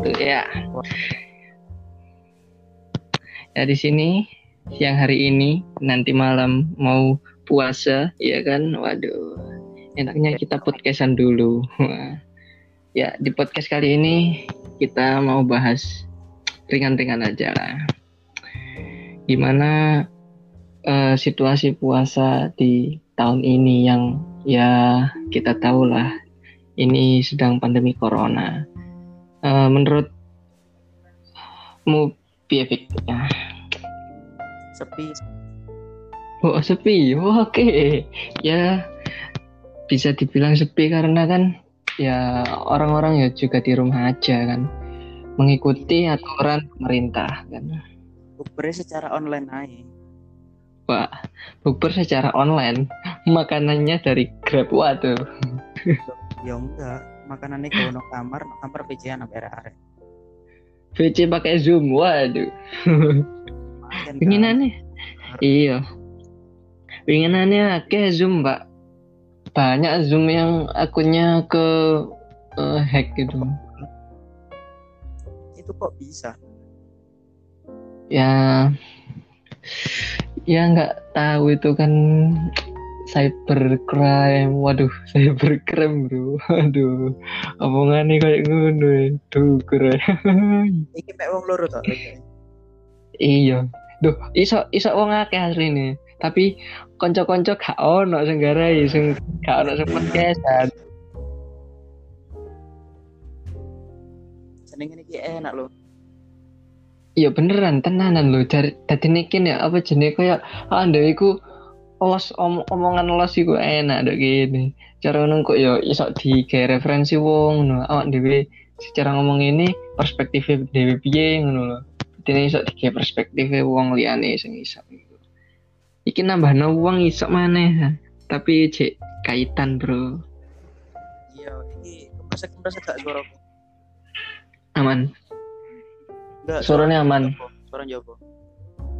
satu ya. Ya di sini siang hari ini nanti malam mau puasa ya kan. Waduh. Enaknya kita podcastan dulu. ya di podcast kali ini kita mau bahas ringan-ringan aja lah. Gimana uh, situasi puasa di tahun ini yang ya kita tahu lah ini sedang pandemi corona. Uh, menurutmu piye ya? Sepi. Oh sepi, oh, oke okay. ya bisa dibilang sepi karena kan ya orang-orang ya juga di rumah aja kan mengikuti aturan pemerintah kan. Bukber secara online aja. Wah, bukber secara online, makanannya dari Grab waduh. ya enggak makanannya kalau no kamar kamar PC anak arek PC pakai zoom waduh. Pinginannya iya. Pinginannya kayak zoom pak banyak zoom yang akunnya ke uh, hack gitu. Itu kok bisa? Ya ya nggak tahu itu kan cybercrime. Waduh cybercrime bro. Waduh omongannya kayak ngono duh keren. Iki mek wong loro to iya. Duh iso iso wong akeh asline tapi konco-konco gak ono sing garai sing gak ono sing podcastan. Jenenge iki enak loh Iya beneran tenanan loh dari tadi nikin ya apa jenis kayak ah iku los om omongan los iku enak dok gini. Cara kok yo iso di kayak referensi wong no awak dhewe secara ngomong ini perspektif dhewe piye ngono lho. Dene iso di kayak perspektif wong liyane sing iso iku. Iki nambah no wong iso maneh tapi cek kaitan bro. Iya ini kemresek kemresek gak suara aman. Enggak, suaranya aman. Suara jopo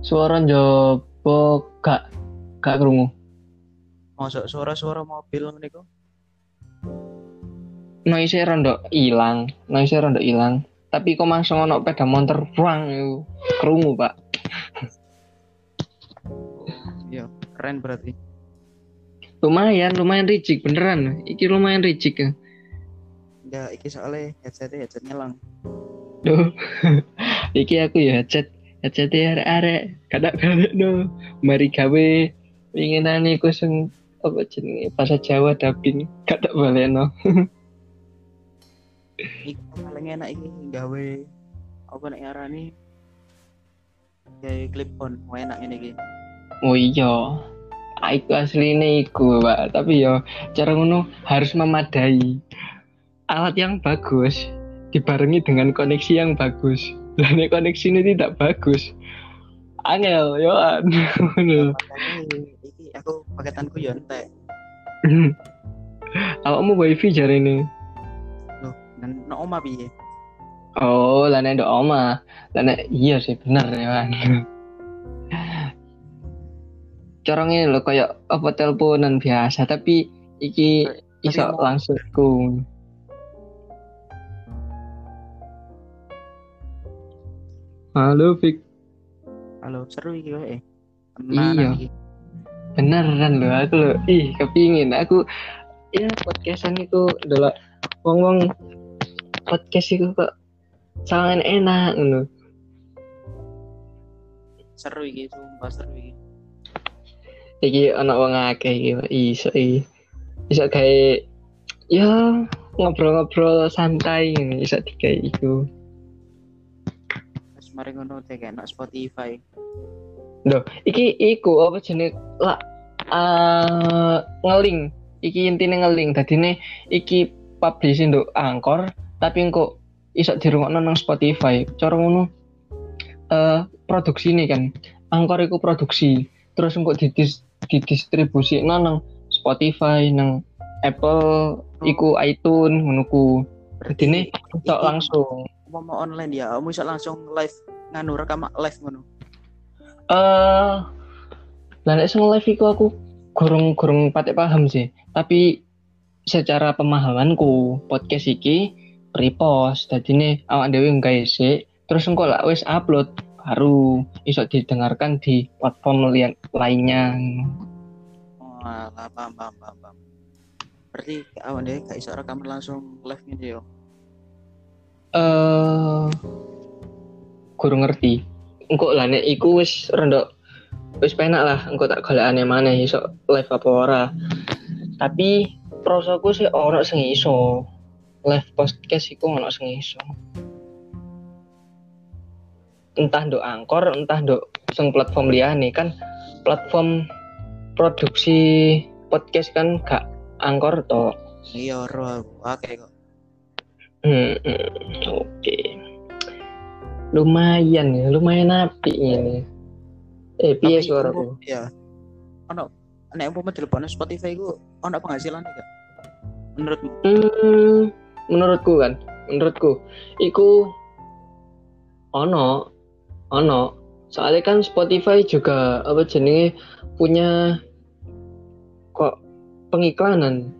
suara jopo gak Gak kerungu. Masuk suara-suara mobil niku. Noise rondo hilang, noise rondo hilang. Tapi kok langsung ono peda motor buang itu kerungu, Pak. Iya, keren berarti. Lumayan, lumayan ricik beneran. Iki lumayan ricik ya. Enggak, iki soalnya headsetnya headset nyelang. Duh. iki aku ya headset headset arek-arek kadang-kadang no mari gawe Inginan iku sing apa jenenge bahasa Jawa dubbing gak tak baleno. Iku paling enak iki gawe apa nek ngarani gawe clip on, enak ini iki. Oh iya. Iku asline iku, Pak. Tapi yo cara ngono harus memadai. Alat yang bagus dibarengi dengan koneksi yang bagus. Dan koneksi ini tidak bagus. Angel, yo. Aku paketanku yo entek awakmu wifi jare ini loh nan no oma piye oh lah nek oma lah iya sih bener ya kan corong ini loh kayak apa teleponan biasa tapi iki iso langsung ku Halo Fik. Halo, seru iki. Eh. Iya. Iki beneran loh aku loh. Ih kepingin. Aku ya podcastan itu adalah ngomong podcast itu kok sangat enak loh seru iki sumpah seru iki. Iki anak wong akeh iki iso iki. Iso kayak ya ngobrol-ngobrol santai ini iso digawe iku. Terus mari ngono teh kayak Spotify Loh, iki iku apa jenis lah uh, ngeling. Iki intine ngeling. Dadine iki publish nduk Angkor, tapi kok iso dirungokno nang Spotify. Cara ngono uh, produksi ini kan. Angkor iku produksi. Terus engko didis didistribusi nang Spotify, nang Apple, iku iTunes ngono ku. Dadine iso langsung. Mau online ya, kamu iso langsung live nganu rekam live ngono eh uh, lah sing live iku aku gurung gurung patek paham sih tapi secara pemahamanku podcast iki repost dadi ne awak dhewe nggawe sik terus engko lah wis upload baru iso didengarkan di platform li- lainnya alah, paham, paham, paham, paham. Berarti awan deh gak iso rekaman langsung live gitu yo. eh kurang ngerti engko lah nek iku wis rendok wis penak lah engko tak golekane maneh iso live apa ora tapi prosoku sih ora sing iso live podcast iku ono sing iso entah nduk angkor entah nduk sing platform liyane kan platform produksi podcast kan gak angkor to Iya, aku. Oke kok. Hmm, hmm, oke. Lumayan ya, lumayan api ini. Eh, piye suaraku? Iya. Ono nek umpama telepon Spotify ku ono penghasilan gak? Menurutmu? Hmm, menurutku kan, menurutku, iku ono, ono. Soalnya kan Spotify juga apa jenenge punya kok pengiklanan.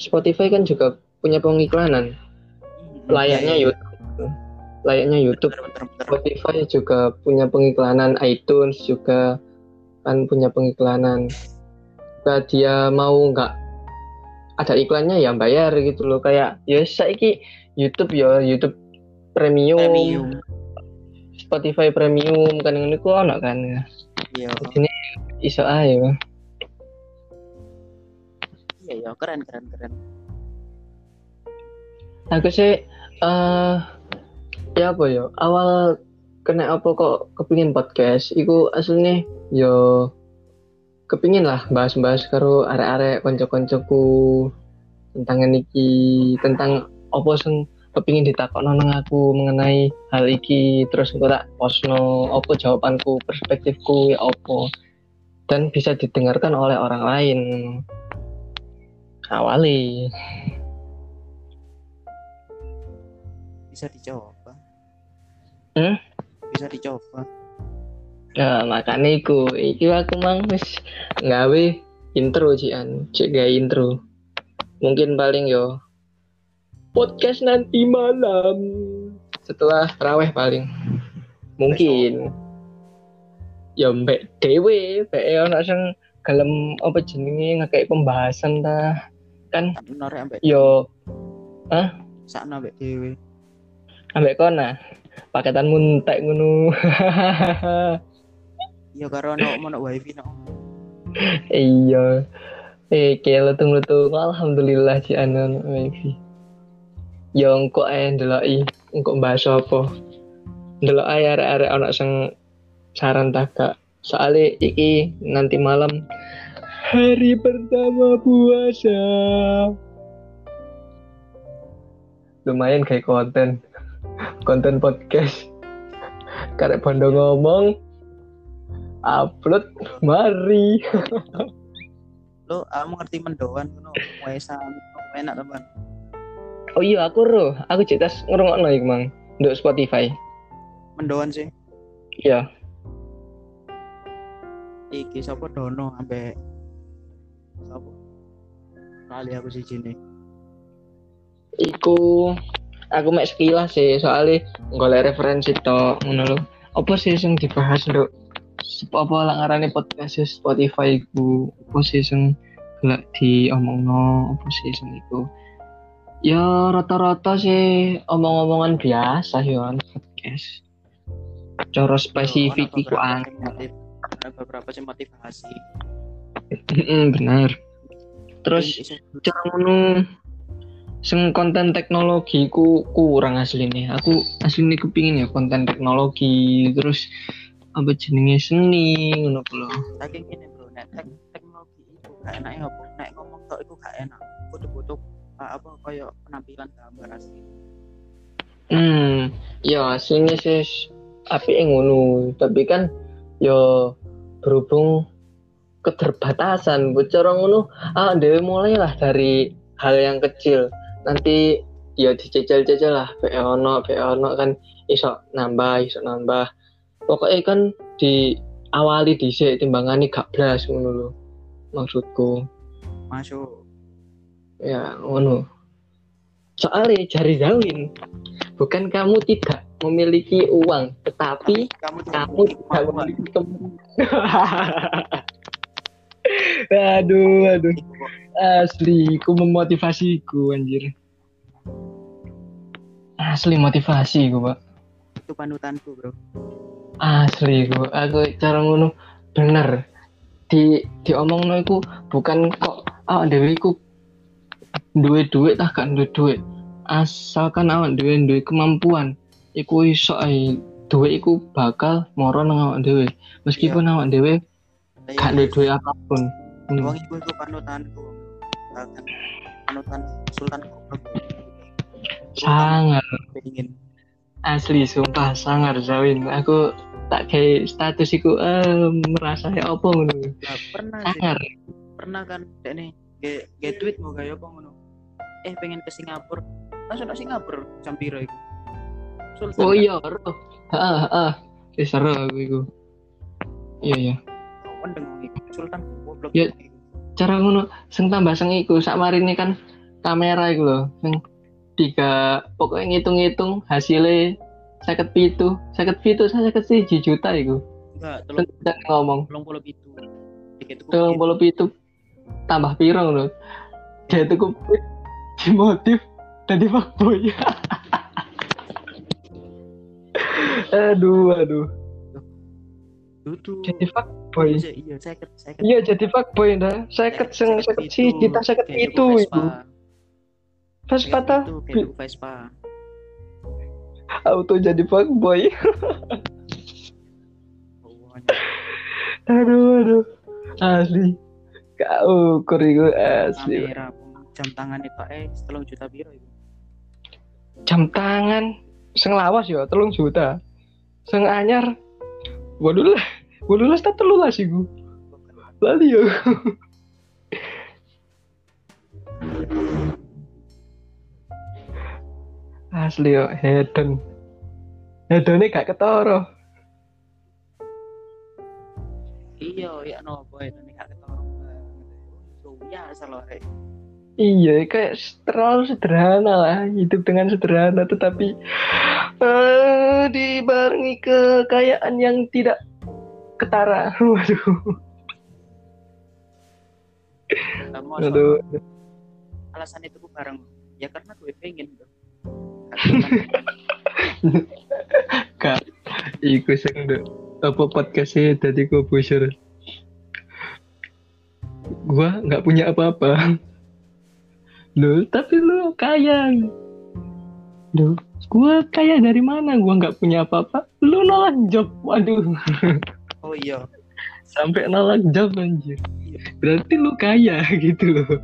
Spotify kan juga punya pengiklanan. Layaknya Iya, iya. YouTube. Layaknya YouTube. Bener, bener, bener. Spotify juga punya pengiklanan, iTunes juga kan punya pengiklanan. Jika dia mau nggak ada iklannya ya bayar gitu loh kayak ya saiki YouTube ya YouTube premium, Premium. Spotify premium kan ini kok ono kan Iya. ini iso ae Bang. Iya, iya, keren, keren, keren. aku sih eh ya apa ya? Awal kena apa kok kepingin podcast? Iku aslinya yo kepingin lah bahas-bahas karo arek-arek konco-koncoku tentang niki tentang apa sing kepingin ditakokno nang aku mengenai hal iki terus engko tak posno apa jawabanku perspektifku ya apa. Dan bisa didengarkan oleh orang lain. Awali. Bisa dicoba. Hmm? Bisa dicoba. Ya makanya iku, iki aku mang wis gawe intro cian, cek gawe intro. Mungkin paling yo podcast nanti malam setelah raweh paling. Mungkin ya mbek dewe, mbek ono sing gelem apa jenenge ngekek pembahasan ta. Kan yo sakno ambek dhewe. ambek kona paketan muntek ngono. Iya karo ono ono wifi no. iya. Eh kayak letung-letung alhamdulillah si anon wifi ya engko ae ndeloki. Engko bahas apa? Ndelok ae arek-arek ana sing saran tak Kak. soalnya iki nanti malam hari pertama puasa. Lumayan kayak konten konten podcast karek bondo ngomong upload mari Lo kamu ngerti mendoan ngono. Wesa enak teman. Oh iya aku roh, aku cerita ngrungokno iku mang nduk Spotify. Mendoan sih. Iya. Iki sapa dono ambek sapa? Kali aku sih nih. Iku aku mek sekilas sih soalnya golek referensi to ngono lho. Apa sih sing dibahas nduk? Sep- apa lah podcast e Spotify ku apa sih sing gelek diomongno? Apa sih sing iku? Ya rata-rata sih omong-omongan biasa ya podcast. Cara spesifik iku sing motiv- ada beberapa sih motivasi. Mm, bener. Terus cara ngono sing konten teknologi ku kurang asli nih aku asli nih kepingin ya konten teknologi terus apa jenenge seni ngono ku lho. Saking ini bro. Nek tek teknologi itu gak enak ya nek ngomong tok itu gak enak. Butuh butuh uh, apa kayak penampilan gambar asli. Hmm ya aslinya sih api ngono. Tapi kan yo berhubung keterbatasan bocor ngono ah dewe mulailah dari hal yang kecil nanti ya dicecel-cecel lah. Pe ono pe ono kan iso nambah iso nambah. Pokoknya kan di awali dhisik timbangane gak blas ngono lho maksudku. Masuk. Ya ngono. Soalnya cari Zawin bukan kamu tidak memiliki uang tetapi kamu kamu tidak memiliki teman. Aduh aduh asli ku memotivasiku anjir. Asli motivasi ku pak. Itu panutanku bro. Asli ku. Aku cara ngono bener. Di diomong no iku bukan kok awak dewe iku duwe duit tak kan duwe duit. Asalkan awak dewe duwe kemampuan iku iso ae. Duit iku bakal moro nang awak dewe meskipun awak dewe gak duwe duit apa pun. Hmm. Wong iku iku panutanku. Bahkan panutan Sultan sangat pengen. Asli sumpah sangat Zawin. Aku tak kayak status iku eh, merasa ya apa ngono. Lah, pernah sih. Sangat pernah kan dek nih ge tweet mau kayak apa ngono. Eh pengen ke Singapura. Langsung ke Singapura jam piro iku? Sultan oh kan? iya roh ah ah wis seru aku iku. Iya iya. Kawan Sultan goblok Ya. Cara ngono sing tambah seng iku sak ini kan kamera iku lho sing tiga pokoknya ngitung-ngitung hasilnya seket pitu seket pitu saya seket siji juta iku. Enggak kita ngomong. tolong puluh itu tiket itu tolong puluh pitu tambah pirang lho. Dia itu kupit dimotif tadi fuckboy aduh aduh itu jadi fuckboy. Iya iya saya ket saya ket iya jadi fuckboy dah seket seng seket siji tak seket pitu iku Vespa. Ta? itu tuku Vespa. Auto jadi fuckboy. Aduh aduh. Asli. Kau ukur iku asli. Kamera jam tangan itu eh setelah juta biro itu jam tangan sing lawas ya telung juta. Sing anyar waduh lah. Waduh lah tak telu lah sih gue lali yo asli yo hedon. Hedonnya gak ketoro. Iya ya no boy itu nih gak ketorong banget biasa loh rek Iya, kayak terlalu sederhana lah, hidup dengan sederhana, tetapi eh dibarengi kekayaan yang tidak ketara. Waduh, kamu aduh. alasan itu gue bareng ya karena gue pengen tuh Kak, iku sing apa podcastnya tadi gue bocor. Gua nggak punya apa-apa. Loh, tapi lu kaya. Loh, gua kaya dari mana? Gua nggak punya apa-apa. Lu nolak job. Waduh. oh iya sampai nolak job anjir berarti lu kaya gitu loh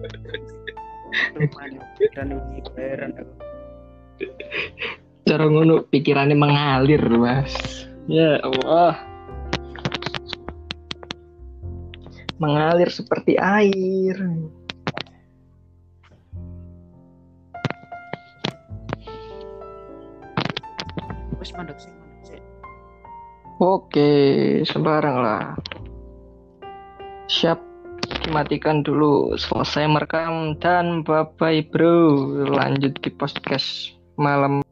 cara ngono pikirannya mengalir mas ya Allah mengalir seperti air mandek sih oke sembarang lah. Siap matikan dulu. Selesai merekam dan bye bye bro. Lanjut di podcast malam